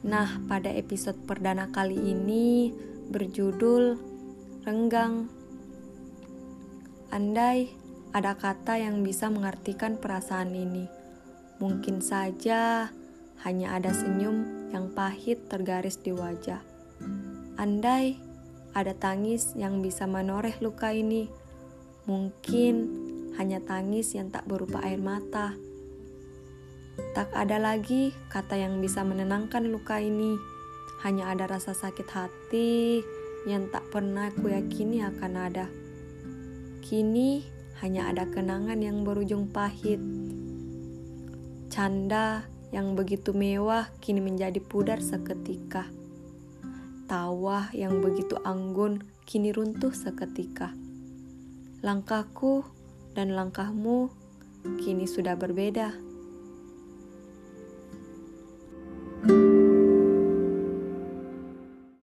Nah, pada episode perdana kali ini berjudul Renggang. Andai ada kata yang bisa mengartikan perasaan ini, mungkin saja hanya ada senyum yang pahit tergaris di wajah. Andai ada tangis yang bisa menoreh luka ini, mungkin hanya tangis yang tak berupa air mata Tak ada lagi kata yang bisa menenangkan luka ini. Hanya ada rasa sakit hati yang tak pernah kuyakini akan ada. Kini hanya ada kenangan yang berujung pahit. Canda yang begitu mewah kini menjadi pudar seketika. Tawa yang begitu anggun kini runtuh seketika. Langkahku dan langkahmu kini sudah berbeda.